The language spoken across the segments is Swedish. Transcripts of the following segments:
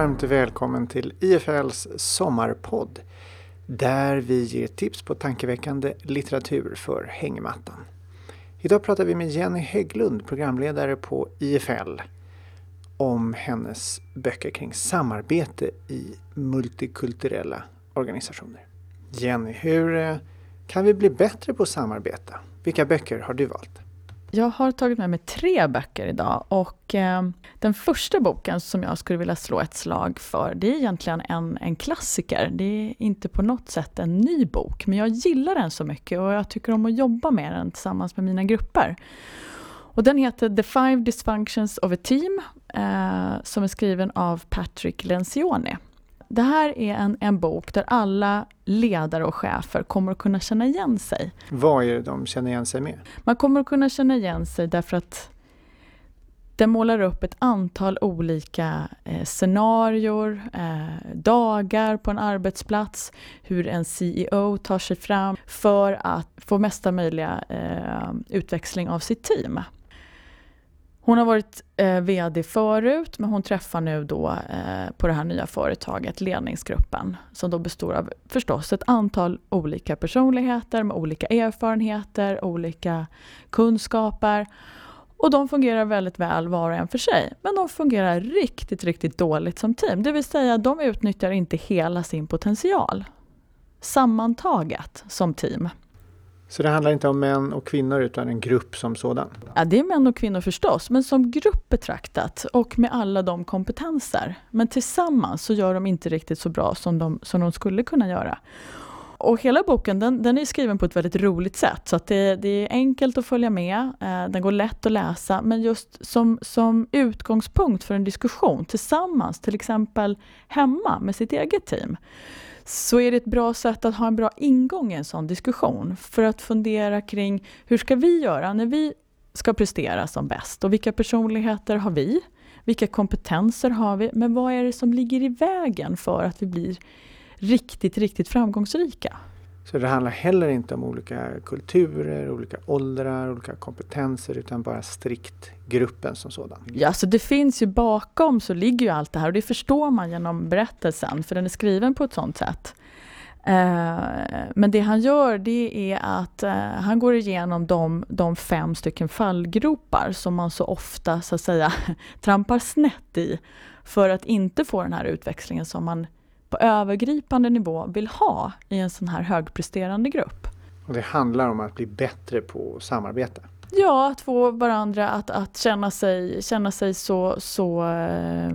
varmt välkommen till IFLs sommarpodd där vi ger tips på tankeväckande litteratur för hängmattan. Idag pratar vi med Jenny Hägglund, programledare på IFL, om hennes böcker kring samarbete i multikulturella organisationer. Jenny, hur eh, kan vi bli bättre på att samarbeta? Vilka böcker har du valt? Jag har tagit med mig tre böcker idag och eh, den första boken som jag skulle vilja slå ett slag för, det är egentligen en, en klassiker. Det är inte på något sätt en ny bok, men jag gillar den så mycket och jag tycker om att jobba med den tillsammans med mina grupper. Och den heter The Five Dysfunctions of a Team, eh, som är skriven av Patrick Lencioni. Det här är en, en bok där alla ledare och chefer kommer att kunna känna igen sig. Vad är det de känner igen sig med? Man kommer att kunna känna igen sig därför att den målar upp ett antal olika eh, scenarior, eh, dagar på en arbetsplats, hur en CEO tar sig fram för att få mesta möjliga eh, utväxling av sitt team. Hon har varit eh, VD förut men hon träffar nu då eh, på det här nya företaget ledningsgruppen som då består av förstås ett antal olika personligheter med olika erfarenheter, olika kunskaper. Och de fungerar väldigt väl var och en för sig. Men de fungerar riktigt, riktigt dåligt som team. Det vill säga de utnyttjar inte hela sin potential sammantaget som team. Så det handlar inte om män och kvinnor utan en grupp som sådan? Ja, det är män och kvinnor förstås, men som grupp betraktat och med alla de kompetenser. Men tillsammans så gör de inte riktigt så bra som de, som de skulle kunna göra. Och hela boken den, den är skriven på ett väldigt roligt sätt så att det, det är enkelt att följa med, eh, den går lätt att läsa men just som, som utgångspunkt för en diskussion tillsammans, till exempel hemma med sitt eget team så är det ett bra sätt att ha en bra ingång i en sån diskussion. För att fundera kring hur ska vi göra när vi ska prestera som bäst och vilka personligheter har vi? Vilka kompetenser har vi? Men vad är det som ligger i vägen för att vi blir riktigt, riktigt framgångsrika? Så det handlar heller inte om olika kulturer, olika åldrar, olika kompetenser utan bara strikt gruppen som sådan? Ja, så det finns ju bakom så ligger ju allt det här och det förstår man genom berättelsen för den är skriven på ett sådant sätt. Eh, men det han gör det är att eh, han går igenom de, de fem stycken fallgropar som man så ofta så att säga trampar snett i för att inte få den här utväxlingen som man på övergripande nivå vill ha i en sån här högpresterande grupp. Och det handlar om att bli bättre på att samarbeta? Ja, att få varandra att, att känna sig, känna sig så, så eh,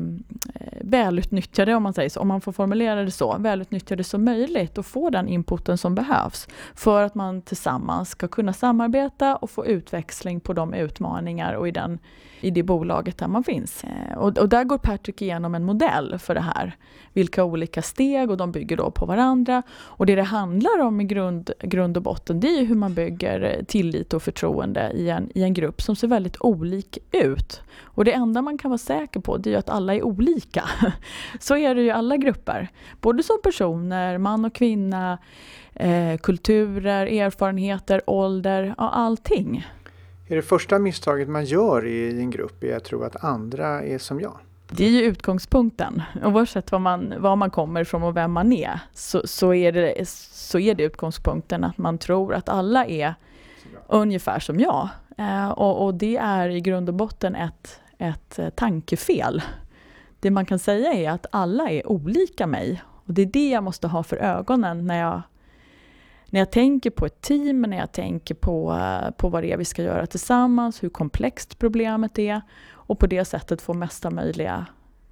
välutnyttjade, om man säger så, om man får formulera det så, välutnyttjade som möjligt och få den inputen som behövs för att man tillsammans ska kunna samarbeta och få utväxling på de utmaningar och i, den, i det bolaget där man finns. Eh, och, och där går Patrick igenom en modell för det här. Vilka olika steg och de bygger då på varandra. Och det det handlar om i grund, grund och botten det är hur man bygger eh, tillit och förtroende i en, i en grupp som ser väldigt olik ut. Och det enda man kan vara säker på det är att alla är olika. Så är det ju i alla grupper. Både som personer, man och kvinna, eh, kulturer, erfarenheter, ålder, ja, allting. Är det första misstaget man gör i en grupp är att tro att andra är som jag? Det är ju utgångspunkten. Oavsett var man, var man kommer ifrån och vem man är så, så, är det, så är det utgångspunkten att man tror att alla är ungefär som jag. Eh, och, och, det är i grund och botten ett, ett eh, tankefel. Det man kan säga är att alla är olika mig. Och det är det jag måste ha för ögonen när jag, när jag tänker på ett team, när jag tänker på, eh, på vad det är vi ska göra tillsammans, hur komplext problemet är och på det sättet få mesta möjliga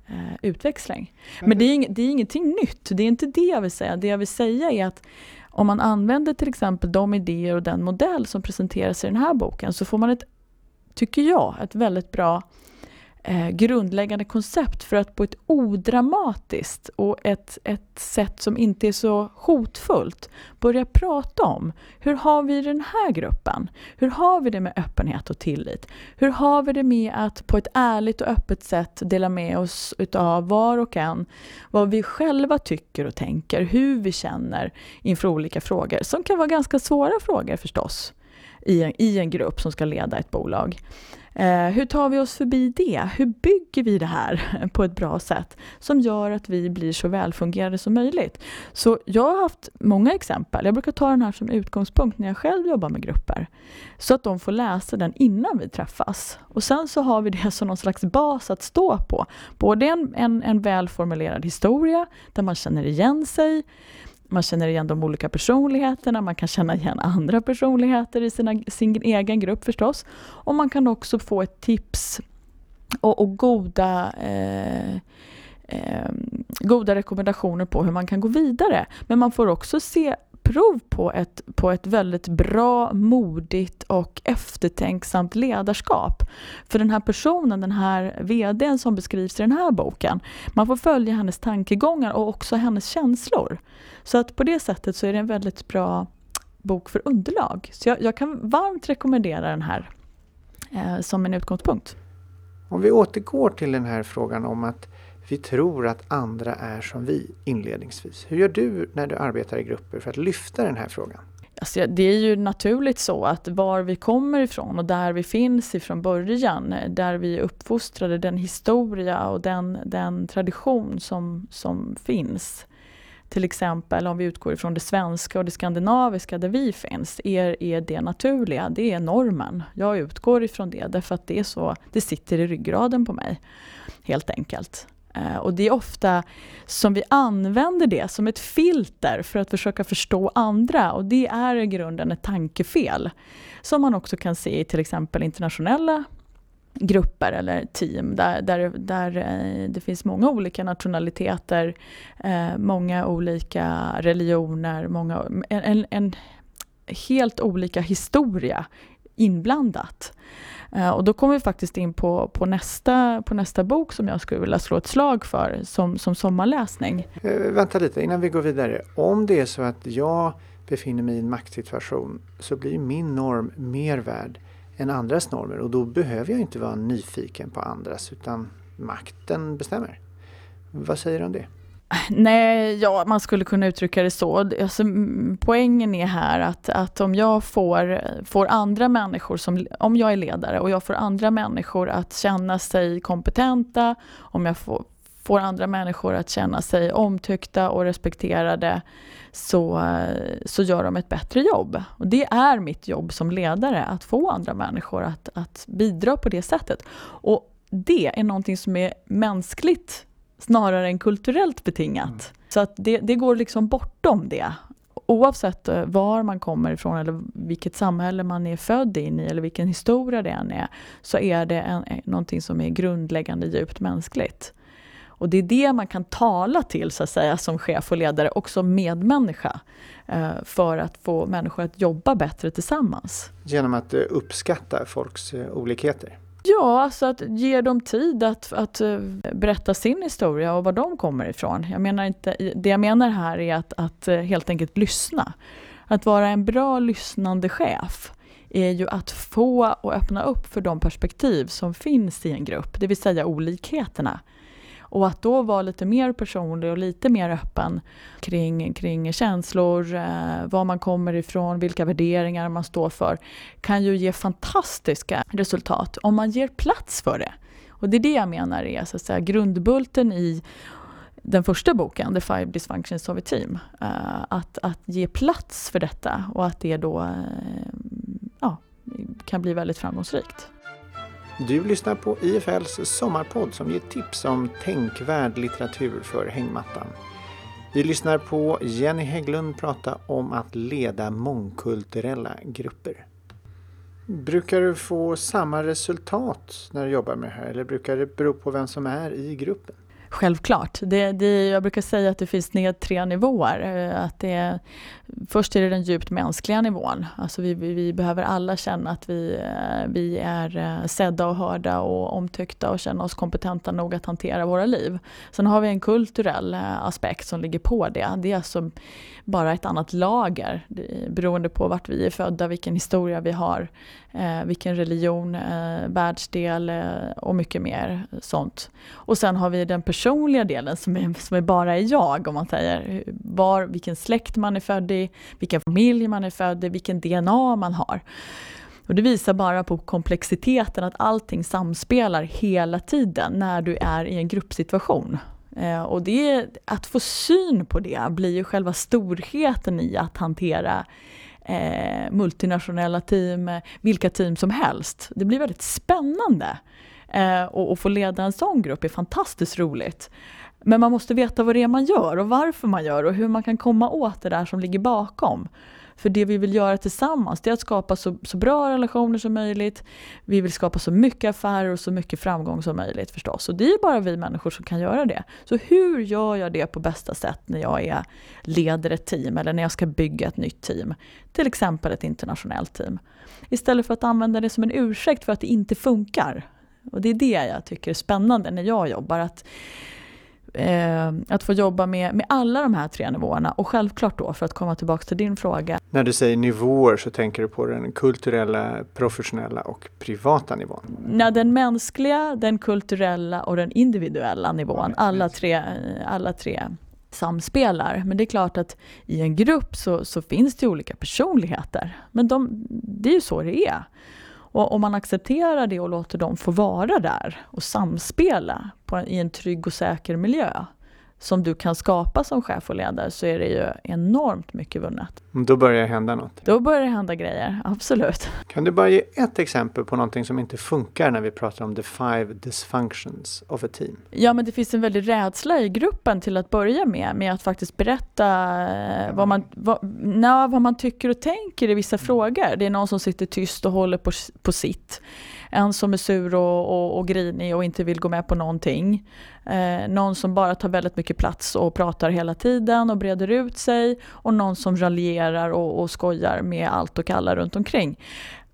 eh, utväxling. Men det är, ing, det är ingenting nytt, det är inte det jag vill säga. Det jag vill säga är att om man använder till exempel de idéer och den modell som presenteras i den här boken så får man ett, tycker jag, ett väldigt bra eh, grundläggande koncept för att på ett odramatiskt och ett, ett sätt som inte är så hotfullt börja prata om hur har vi den här gruppen? Hur har vi det med öppenhet och tillit? Hur har vi det med att på ett ärligt och öppet sätt dela med oss utav var och en vad vi själva tycker och tänker, hur vi känner inför olika frågor som kan vara ganska svåra frågor förstås i en, i en grupp som ska leda ett bolag. Eh, hur tar vi oss förbi det? Hur bygger vi det här på ett bra sätt som gör att vi blir så välfungerande som möjligt? Så jag har haft många exempel. Jag brukar ta den här som utgångspunkt när jag själv jobbar med grupper. Så att de får läsa den innan vi träffas. Och sen så har vi det som någon slags bas att stå på. Både en, en, en välformulerad historia där man känner igen sig man känner igen de olika personligheterna, man kan känna igen andra personligheter i sina, sin egen grupp förstås. Och man kan också få ett tips och, och goda eh, eh, goda rekommendationer på hur man kan gå vidare. Men man får också se prov på ett, på ett väldigt bra, modigt och eftertänksamt ledarskap. För den här personen, den här VDn som beskrivs i den här boken, man får följa hennes tankegångar och också hennes känslor. Så att på det sättet så är det en väldigt bra bok för underlag. Så jag, jag kan varmt rekommendera den här eh, som en utgångspunkt. Om vi återgår till den här frågan om att vi tror att andra är som vi inledningsvis. Hur gör du när du arbetar i grupper för att lyfta den här frågan? Alltså, det är ju naturligt så att var vi kommer ifrån och där vi finns ifrån början, där vi är uppfostrade, den historia och den, den tradition som, som finns. Till exempel om vi utgår ifrån det svenska och det skandinaviska där vi finns, är, är det naturliga, det är normen. Jag utgår ifrån det därför att det är så, det sitter i ryggraden på mig. Helt enkelt. Eh, och det är ofta som vi använder det som ett filter för att försöka förstå andra och det är i grunden ett tankefel. Som man också kan se i till exempel internationella grupper eller team där, där, där eh, det finns många olika nationaliteter, eh, många olika religioner, många, en, en helt olika historia inblandat. Eh, och då kommer vi faktiskt in på, på, nästa, på nästa bok som jag skulle vilja slå ett slag för som, som sommarläsning. Eh, vänta lite innan vi går vidare. Om det är så att jag befinner mig i en maktsituation så blir min norm mer värd än andras normer och då behöver jag inte vara nyfiken på andras utan makten bestämmer. Vad säger du om det? Nej, ja, man skulle kunna uttrycka det så. Alltså, poängen är här att, att om jag får, får andra människor, som, om jag är ledare och jag får andra människor att känna sig kompetenta, om jag får, får andra människor att känna sig omtyckta och respekterade så, så gör de ett bättre jobb. Och det är mitt jobb som ledare, att få andra människor att, att bidra på det sättet. Och det är någonting som är mänskligt snarare än kulturellt betingat. Mm. Så att det, det går liksom bortom det. Oavsett eh, var man kommer ifrån eller vilket samhälle man är född in i eller vilken historia det än är, så är det en, eh, någonting som är grundläggande djupt mänskligt. Och det är det man kan tala till så att säga som chef och ledare och som medmänniska eh, för att få människor att jobba bättre tillsammans. Genom att uppskatta folks olikheter? Ja, alltså att ge dem tid att, att eh, berätta sin historia och var de kommer ifrån. Jag menar inte, det jag menar här är att, att eh, helt enkelt lyssna. Att vara en bra lyssnande chef är ju att få och öppna upp för de perspektiv som finns i en grupp, det vill säga olikheterna. Och att då vara lite mer personlig och lite mer öppen kring, kring känslor, eh, var man kommer ifrån, vilka värderingar man står för, kan ju ge fantastiska resultat om man ger plats för det. Och det är det jag menar är så att säga, grundbulten i den första boken, The Five Dysfunctions of a Team. eh, att, att ge plats för detta och att det då eh, ja, kan bli väldigt framgångsrikt. Du lyssnar på IFLs sommarpodd som ger tips om tänkvärd litteratur för hängmattan. Vi lyssnar på Jenny Hägglund prata om att leda mångkulturella grupper. Brukar du få samma resultat när du jobbar med det här eller brukar det bero på vem som är i gruppen? Självklart. Det, det, jag brukar säga att det finns tre nivåer. Eh, att det, först är det den djupt mänskliga nivån. Alltså vi, vi, vi, behöver alla känna att vi, eh, vi är eh, sedda och hörda och omtyckta och känna oss kompetenta nog att hantera våra liv. Sen har vi en kulturell eh, aspekt som ligger på det. Det är alltså bara ett annat lager beroende på vart vi är födda, vilken historia vi har, vilken religion, världsdel och mycket mer sånt. Och sen har vi den personliga delen som är, som är bara är jag, om man säger. Var, vilken släkt man är född i, vilken familj man är född i, vilken DNA man har. Och det visar bara på komplexiteten att allting samspelar hela tiden när du är i en gruppsituation. Eh, och det, att få syn på det blir ju själva storheten i att hantera eh, multinationella team, vilka team som helst. Det blir väldigt spännande. Eh, och, och få leda en sån grupp är fantastiskt roligt. Men man måste veta vad det är man gör och varför man gör och hur man kan komma åt det där som ligger bakom. För det vi vill göra tillsammans det är att skapa så, så bra relationer som möjligt. Vi vill skapa så mycket affärer och så mycket framgång som möjligt förstås. Och det är bara vi människor som kan göra det. Så hur gör jag det på bästa sätt när jag är leder ett team eller när jag ska bygga ett nytt team? Till exempel ett internationellt team. Istället för att använda det som en ursäkt för att det inte funkar. Och det är det jag tycker är spännande när jag jobbar. Att eh, att få jobba med, med alla de här tre nivåerna och självklart då för att komma tillbaka till din fråga. När du säger nivåer så tänker du på den kulturella, professionella och privata nivån? Nej, den mänskliga, den kulturella och den individuella nivån. Alla tre, alla tre samspelar. Men det är klart att i en grupp så, så finns det olika personligheter. Men de, det är ju så det är. Och om man accepterar det och låter dem få vara där och samspela på, i en trygg och säker miljö som du kan skapa som chef och ledare så är det ju enormt mycket vunnet. Då börjar det hända något? Då börjar det hända grejer, absolut. Kan du bara ge ett exempel på någonting som inte funkar när vi pratar om the five dysfunctions of a team? Ja, men det finns en väldig rädsla i gruppen till att börja med, med att faktiskt berätta eh, vad man, vad, na, vad man tycker och tänker i vissa frågor. Det är någon som sitter tyst och håller på, på sitt. En som är sur och, och, och grinig och inte vill gå med på någonting. Eh, någon som bara tar väldigt mycket plats och pratar hela tiden och breder ut sig. Och någon som raljerar och, och skojar med allt och alla runt omkring.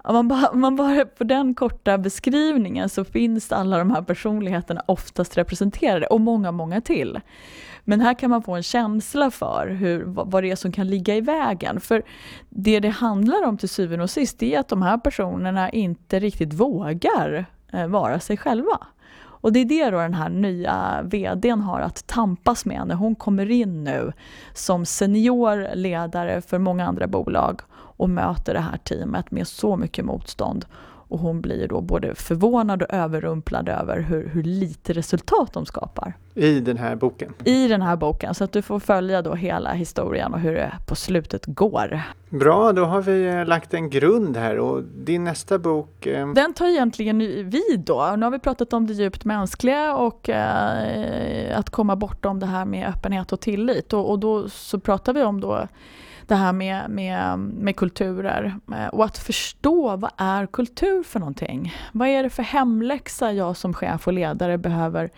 Man bara, man bara, på den korta beskrivningen så finns alla de här personligheterna oftast representerade och många, många till. Men här kan man få en känsla för hur, vad det är som kan ligga i vägen. För det det handlar om till syvende och sist är att de här personerna inte riktigt vågar eh, vara sig själva. Och det är det då den här nya VDn har att tampas med när hon kommer in nu som senior ledare för många andra bolag och möter det här teamet med så mycket motstånd och hon blir då både förvånad och överrumplad över hur, hur lite resultat de skapar. I den här boken? I den här boken, så att du får följa då hela historien och hur det på slutet går. Bra, då har vi eh, lagt en grund här och din nästa bok? Eh... Den tar egentligen vid då. Nu har vi pratat om det djupt mänskliga och eh, att komma bortom det här med öppenhet och tillit och, och då så pratar vi om då det här med, med, med kulturer eh, och att förstå vad är kultur för någonting? Vad är det för hemläxa jag som chef och ledare behöver,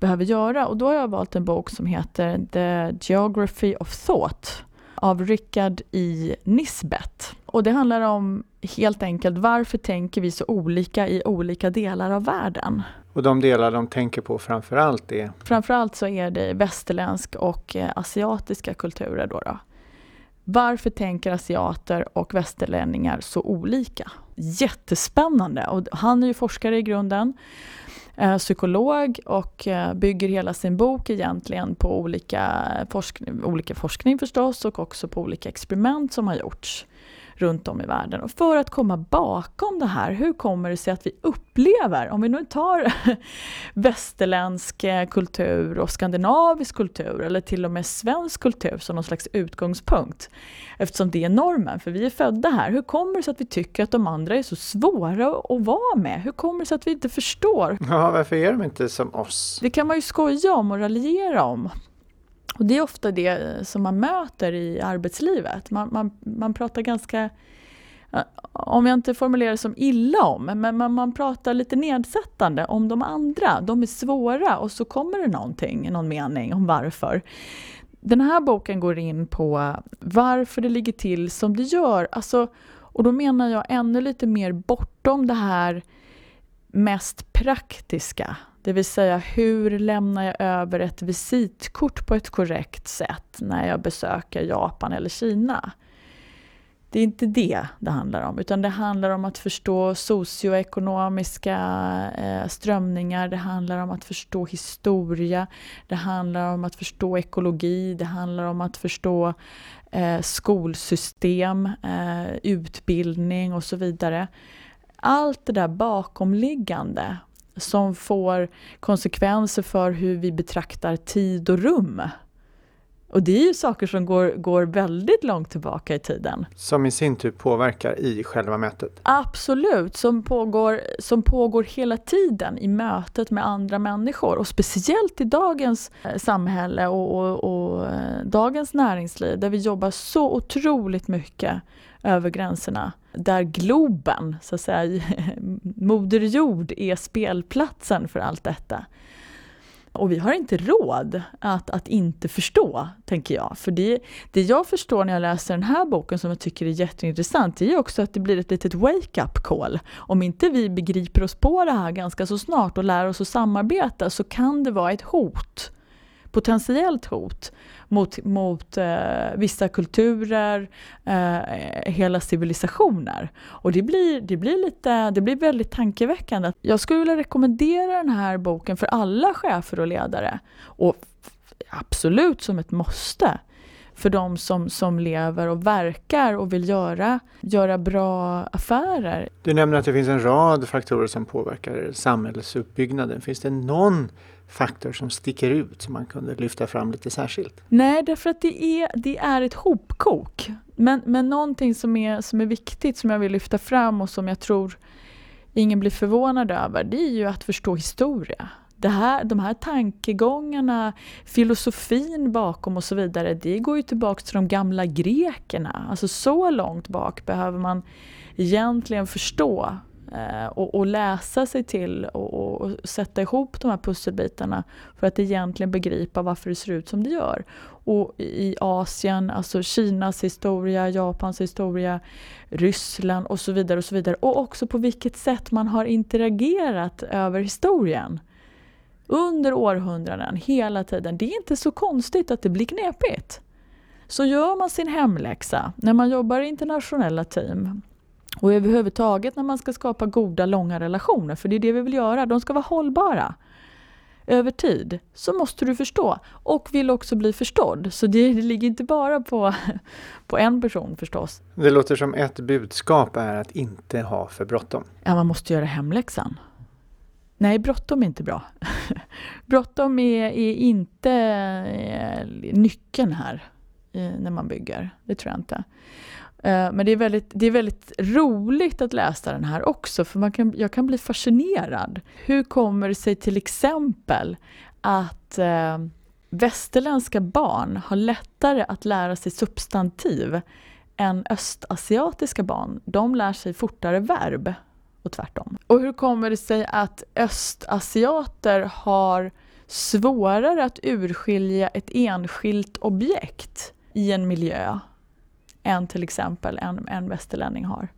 behöver göra? Och då har jag valt en bok som heter The Geography of Thought av Richard E. Nisbet. Och det handlar om helt enkelt varför tänker vi så olika i olika delar av världen? Och de delar de tänker på framförallt är? Framförallt så är det västerländsk och eh, asiatiska kulturer. Då, då. Varför tänker asiater och västerlänningar så olika? Jättespännande! Och han är ju forskare i grunden, eh, psykolog och eh, bygger hela sin bok egentligen på olika, forsk olika forskning förstås och också på olika experiment som har gjorts runt om i världen. Och för att komma bakom det här, hur kommer det sig att vi upplever, om vi nu tar västerländsk eh, kultur och skandinavisk kultur eller till och med svensk kultur som någon slags utgångspunkt, eftersom det är normen, för vi är födda här. Hur kommer det sig att vi tycker att de andra är så svåra att vara med? Hur kommer det sig att vi inte förstår? Ja, varför är de inte som oss? Det kan man ju skoja om och raljera om. Och det är ofta det eh, som man möter i arbetslivet. Man, man, man pratar ganska, eh, om jag inte formulerar det som illa om, men man, man pratar lite nedsättande om de andra. De är svåra och så kommer det någonting, någon mening om varför. Den här boken går in på varför det ligger till som det gör. Alltså, och då menar jag ännu lite mer bortom det här mest praktiska. Det vill säga hur lämnar jag över ett visitkort på ett korrekt sätt när jag besöker Japan eller Kina? Det är inte det det handlar om, utan det handlar om att förstå socioekonomiska eh, strömningar, det handlar om att förstå historia, det handlar om att förstå ekologi, det handlar om att förstå eh, skolsystem, eh, utbildning och så vidare. Allt det där bakomliggande som får konsekvenser för hur vi betraktar tid och rum och det är ju saker som går, går väldigt långt tillbaka i tiden. Som i sin tur påverkar i själva mötet? Absolut, som pågår, som pågår hela tiden i mötet med andra människor. Och speciellt i dagens eh, samhälle och, och, och eh, dagens näringsliv där vi jobbar så otroligt mycket över gränserna. Där Globen, så att säga, Moder Jord är spelplatsen för allt detta. Och vi har inte råd att, att inte förstå, tänker jag. För det, det jag förstår när jag läser den här boken som jag tycker är jätteintressant, det är också att det blir ett litet wake-up call. Om inte vi begriper oss på det här ganska så snart och lär oss att samarbeta så kan det vara ett hot potentiellt hot mot, mot eh, vissa kulturer, eh, hela civilisationer. Och det blir, det, blir lite, det blir väldigt tankeväckande. Jag skulle vilja rekommendera den här boken för alla chefer och ledare. Och absolut som ett måste för de som, som lever och verkar och vill göra, göra bra affärer. Du nämner att det finns en rad faktorer som påverkar samhällsuppbyggnaden. Finns det någon faktor som sticker ut som man kunde lyfta fram lite särskilt? Nej, därför att det är, det är ett hopkok. Men, men någonting som är, som är viktigt som jag vill lyfta fram och som jag tror ingen blir förvånad över, det är ju att förstå historia. Det här, de här tankegångarna, filosofin bakom och så vidare, det går ju tillbaka till de gamla grekerna. Alltså så långt bak behöver man egentligen förstå Eh, och, och, läsa sig till och, och, sätta ihop de här pusselbitarna för att egentligen begripa varför det ser ut som det gör. Och i Asien, alltså Kinas historia, Japans historia, Ryssland och så vidare. Och så vidare. Och också på vilket sätt man har interagerat över historien. Under århundraden, hela tiden. Det är inte så konstigt att det blir knepigt. Så gör man sin hemläxa när man jobbar i internationella team och överhuvudtaget när man ska skapa goda, långa relationer, för det är det vi vill göra, de ska vara hållbara över tid, så måste du förstå och vill också bli förstådd. Så det, det ligger inte bara på, på en person förstås. Det låter som ett budskap är att inte ha för bråttom. Ja, man måste göra hemläxan. Nej, bråttom är inte bra. bråttom är, är inte eh, nyckeln här eh, när man bygger. Det tror jag inte. Eh, men det är, väldigt, det är väldigt roligt att läsa den här också, för man kan, jag kan bli fascinerad. Hur kommer det sig till exempel att eh, västerländska barn har lättare att lära sig substantiv än östasiatiska barn? De lär sig fortare verb och tvärtom. Och hur kommer det sig att östasiater har svårare att urskilja ett enskilt objekt i en miljö än till exempel en, en västerlänning har.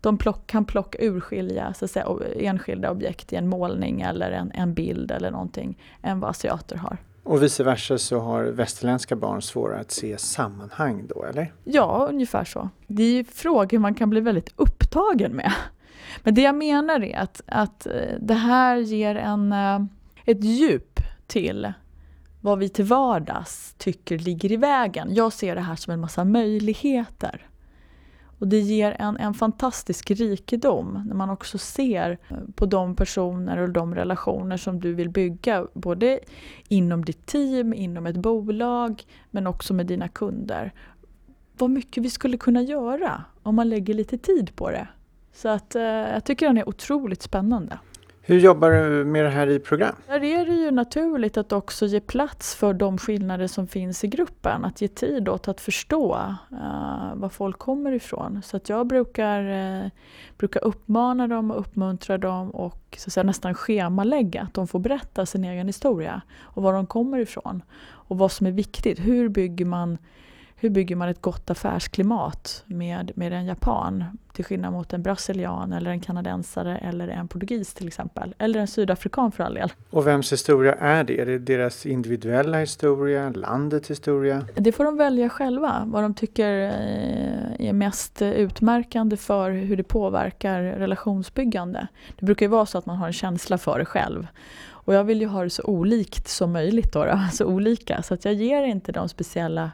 De plock, kan plocka urskilja så att säga, enskilda objekt i en målning eller en, en bild eller någonting än vad asiater har. Och vice versa så har västerländska barn svårare att se sammanhang då, eller? Ja, ungefär så. Det är frågor man kan bli väldigt upptagen med. Men det jag menar är att, att eh, det här ger en, eh, ett djup till vad vi till vardags tycker ligger i vägen. Jag ser det här som en massa möjligheter. Och det ger en, en fantastisk rikedom när man också ser eh, på de personer och de relationer som du vill bygga. Både inom ditt team, inom ett bolag men också med dina kunder. Vad mycket vi skulle kunna göra om man lägger lite tid på det. Så att eh, jag tycker den är otroligt spännande. Hur jobbar du med det här i program? Där är det ju naturligt att också ge plats för de skillnader som finns i gruppen. Att ge tid åt att förstå uh, var folk kommer ifrån. Så att jag brukar, uh, brukar uppmana dem och uppmuntra dem och så att säga, nästan schemalägga att de får berätta sin egen historia och var de kommer ifrån. Och vad som är viktigt. Hur bygger man hur bygger man ett gott affärsklimat med, med en japan till skillnad mot en brasilian eller en kanadensare eller en portugis till exempel. Eller en sydafrikan för all del. Och vems historia är det? Är det deras individuella historia, landets historia? Det får de välja själva, vad de tycker eh, är mest utmärkande för hur det påverkar relationsbyggande. Det brukar ju vara så att man har en känsla för det själv. Och jag vill ju ha det så olikt som möjligt, då, då så olika. Så att jag ger inte de speciella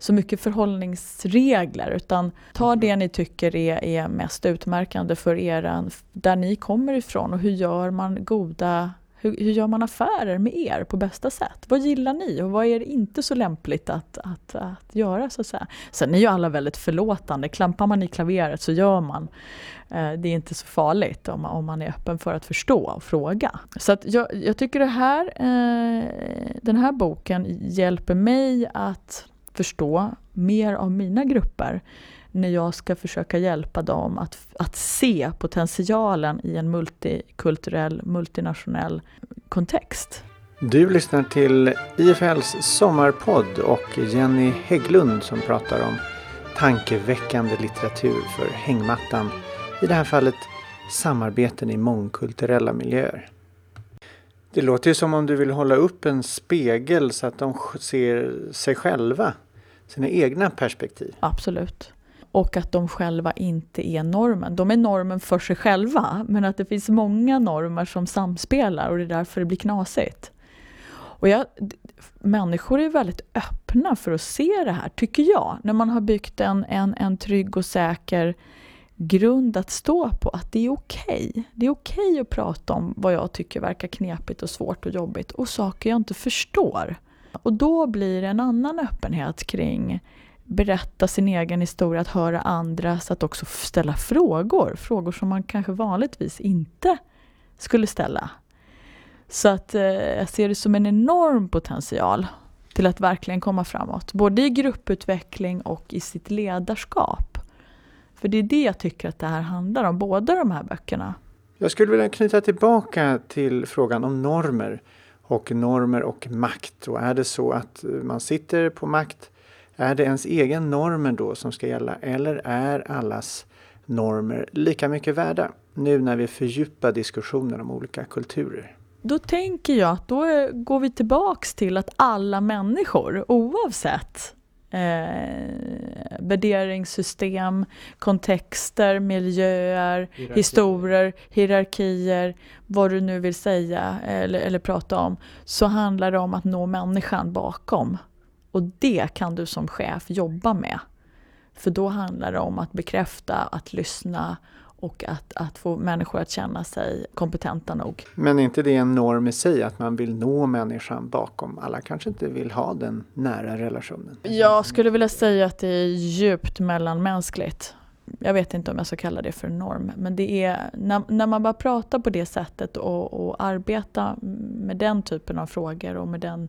så mycket förhållningsregler utan ta det ni tycker är, är mest utmärkande för er, där ni kommer ifrån och hur gör man goda hur, hur, gör man affärer med er på bästa sätt? Vad gillar ni och vad är inte så lämpligt att, att, att göra? Så att säga? Sen är ju alla väldigt förlåtande. Klampar man i klaveret så gör man. Eh, det är inte så farligt om, om man är öppen för att förstå och fråga. Så att jag, jag tycker det här, eh, den här boken hjälper mig att förstå mer av mina grupper när jag ska försöka hjälpa dem att, att se potentialen i en multikulturell, multinationell kontext. Du lyssnar till IFLs sommarpodd och Jenny Hägglund som pratar om tankeväckande litteratur för hängmattan. I det här fallet samarbeten i mångkulturella miljöer. Det låter ju som om du vill hålla upp en spegel så att de ser sig själva, sina egna perspektiv. Absolut. Och att de själva inte är normen. De är normen för sig själva, men att det finns många normer som samspelar och det är därför det blir knasigt. Och jag, människor är väldigt öppna för att se det här, tycker jag. När man har byggt en, en, en trygg och säker grund att stå på, att det är okej. Okay. Det är okej okay att prata om vad jag tycker verkar knepigt och svårt och jobbigt och saker jag inte förstår. Och då blir det en annan öppenhet kring berätta sin egen historia, att höra andras, att också ställa frågor. Frågor som man kanske vanligtvis inte skulle ställa. Så att eh, jag ser det som en enorm potential till att verkligen komma framåt. Både i grupputveckling och i sitt ledarskap. För det är det jag tycker att det här handlar om, båda de här böckerna. Jag skulle vilja knyta tillbaka till frågan om normer och normer och makt. Och är det så att man sitter på makt, är det ens egen normer då som ska gälla eller är allas normer lika mycket värda? Nu när vi fördjupar diskussionen om olika kulturer. Då tänker jag att då går vi tillbaks till att alla människor oavsett eh, värderingssystem, kontexter, miljöer, Hierarki. historier, hierarkier, vad du nu vill säga eller, eller prata om, så handlar det om att nå människan bakom. Och det kan du som chef jobba med. För då handlar det om att bekräfta, att lyssna och att, att få människor att känna sig kompetenta nog. Men är inte det en norm i sig att man vill nå människan bakom? Alla kanske inte vill ha den nära relationen. Jag skulle vilja säga att det är djupt mellanmänskligt. Jag vet inte om jag ska kalla det för norm, men det är när, när man bara pratar på det sättet och, och arbeta med den typen av frågor och med den,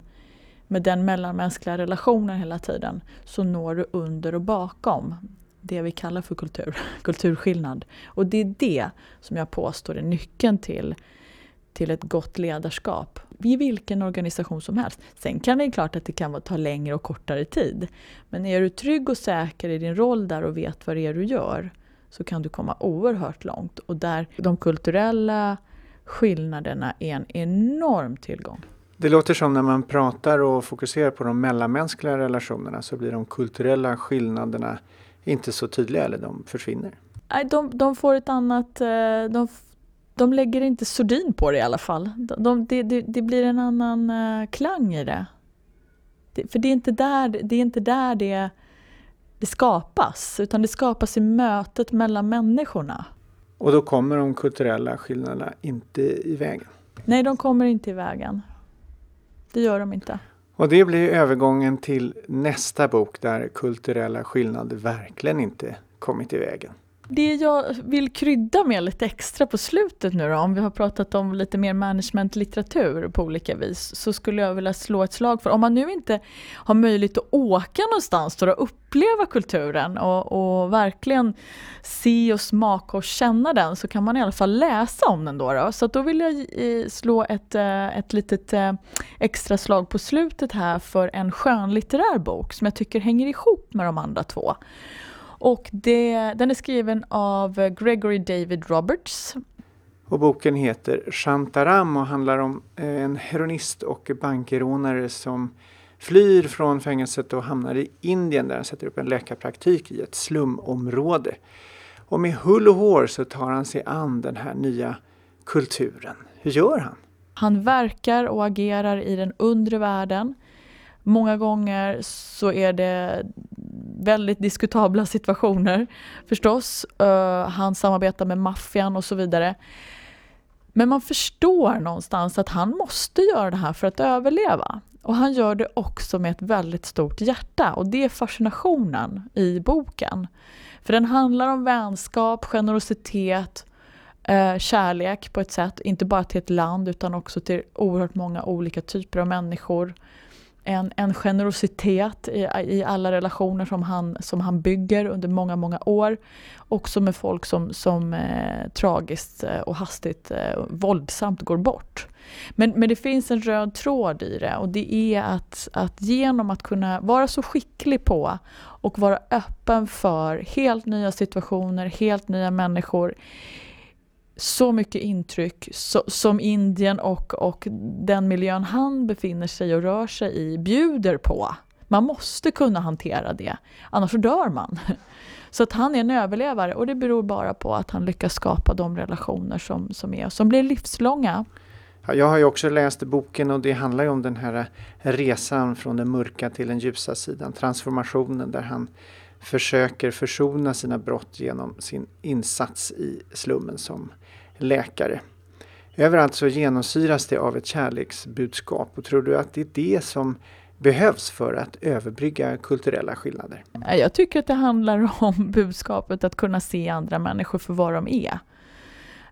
med den mellanmänskliga relationen hela tiden så når du under och bakom det vi kallar för kultur, kulturskillnad. Och det är det som jag påstår är nyckeln till, till ett gott ledarskap i vilken organisation som helst. Sen kan det klart att det kan ta längre och kortare tid. Men är du trygg och säker i din roll där och vet vad det är du gör så kan du komma oerhört långt. Och där de kulturella skillnaderna är en enorm tillgång. Det låter som när man pratar och fokuserar på de mellanmänskliga relationerna så blir de kulturella skillnaderna inte så tydliga eller de försvinner. Nej, de, de får ett annat... Eh, de, de lägger inte sordin på det i alla fall. De, det, det, det blir en annan uh, klang i det. det. För det är inte där det, är inte där det, det skapas, utan det skapas i mötet mellan människorna. Och då kommer de kulturella skillnaderna inte i vägen? Nej, de kommer inte i vägen. Det gör de inte. Och det blir övergången till nästa bok där kulturella skillnader verkligen inte kommit i vägen. Det jag vill krydda med lite extra på slutet nu då, om vi har pratat om lite mer managementlitteratur på olika vis, så skulle jag vilja slå ett slag för, om man nu inte har möjlighet att åka någonstans och uppleva kulturen och, och, verkligen se och smaka och känna den, så kan man i alla fall läsa om den då. då. Så då vill jag eh, slå ett, eh, ett litet eh, extra slag på slutet här för en skönlitterär bok som jag tycker hänger ihop med de andra två. Och det, den är skriven av Gregory David Roberts. Och boken heter Shantaram och handlar om eh, en heroinist och bankrånare som flyr från fängelset och hamnar i Indien där han sätter upp en läkarpraktik i ett slumområde. Och med hull och hår så tar han sig an den här nya kulturen. Hur gör han? Han verkar och agerar i den undre världen. Många gånger så är det väldigt diskutabla situationer förstås. Uh, han samarbetar med maffian och så vidare. Men man förstår någonstans att han måste göra det här för att överleva. Och han gör det också med ett väldigt stort hjärta och det är fascinationen i boken. För den handlar om vänskap, generositet, eh, kärlek på ett sätt, inte bara till ett land utan också till oerhört många olika typer av människor en, en generositet i, i alla relationer som han, som han bygger under många, många år. Också med folk som, som eh, tragiskt eh, och hastigt eh, våldsamt går bort. Men, men det finns en röd tråd i det och det är att, att genom att kunna vara så skicklig på och vara öppen för helt nya situationer, helt nya människor så mycket intryck så, som Indien och, och den miljön han befinner sig och rör sig i bjuder på. Man måste kunna hantera det, annars dör man. Så att han är en överlevare och det beror bara på att han lyckas skapa de relationer som, som, är, som blir livslånga. Jag har ju också läst boken och det handlar ju om den här resan från den mörka till den ljusa sidan, transformationen där han försöker försona sina brott genom sin insats i slummen som läkare. Överallt så genomsyras det av ett kärleksbudskap och tror du att det är det som behövs för att överbrygga kulturella skillnader? Jag tycker att det handlar om budskapet att kunna se andra människor för vad de är.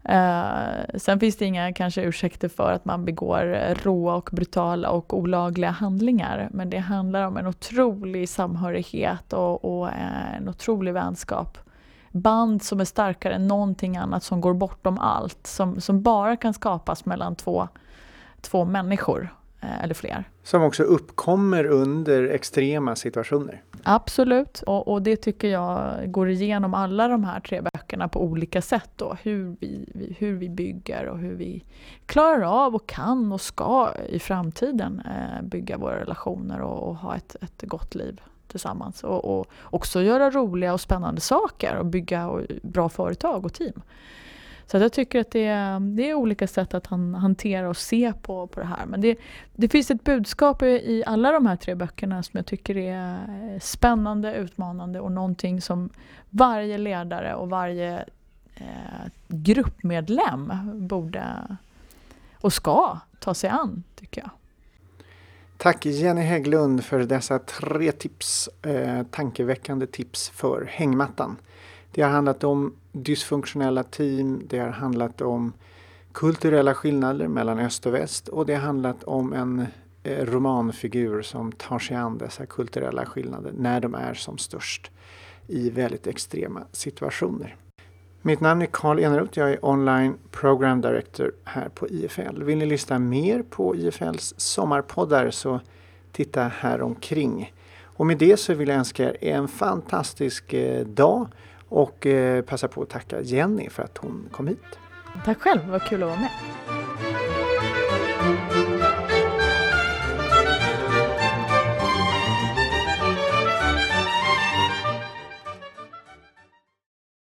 Uh, sen finns det inga kanske ursäkter för att man begår råa och brutala och olagliga handlingar. Men det handlar om en otrolig samhörighet och, och en otrolig vänskap band som är starkare än någonting annat som går bortom allt. Som, som bara kan skapas mellan två, två människor eh, eller fler. Som också uppkommer under extrema situationer. Absolut, och, och, det tycker jag går igenom alla de här tre böckerna på olika sätt. Då. Hur, vi, hur vi bygger och hur vi klarar av och kan och ska i framtiden eh, bygga våra relationer och, och ha ett, ett gott liv tillsammans och, och också göra roliga och spännande saker och bygga bra företag och team. Så jag tycker att det är, det är olika sätt att han, hantera och se på, på det här. Men det, det finns ett budskap i alla de här tre böckerna som jag tycker är eh, spännande, utmanande och någonting som varje ledare och varje eh, gruppmedlem borde och ska ta sig an, tycker jag. Tack Jenny Hägglund för dessa tre tips, eh, tankeväckande tips för hängmattan. Det har handlat om dysfunktionella team, det har handlat om kulturella skillnader mellan öst och väst och det har handlat om en eh, romanfigur som tar sig an dessa kulturella skillnader när de är som störst i väldigt extrema situationer. Mitt namn är Karl Eneroth. Jag är online program director här på IFL. Vill ni lyssna mer på IFLs sommarpoddar så titta här omkring. Och med det så vill jag önska er en fantastisk eh, dag och eh, passa på att tacka Jenny för att hon kom hit. Tack själv, vad kul att vara med.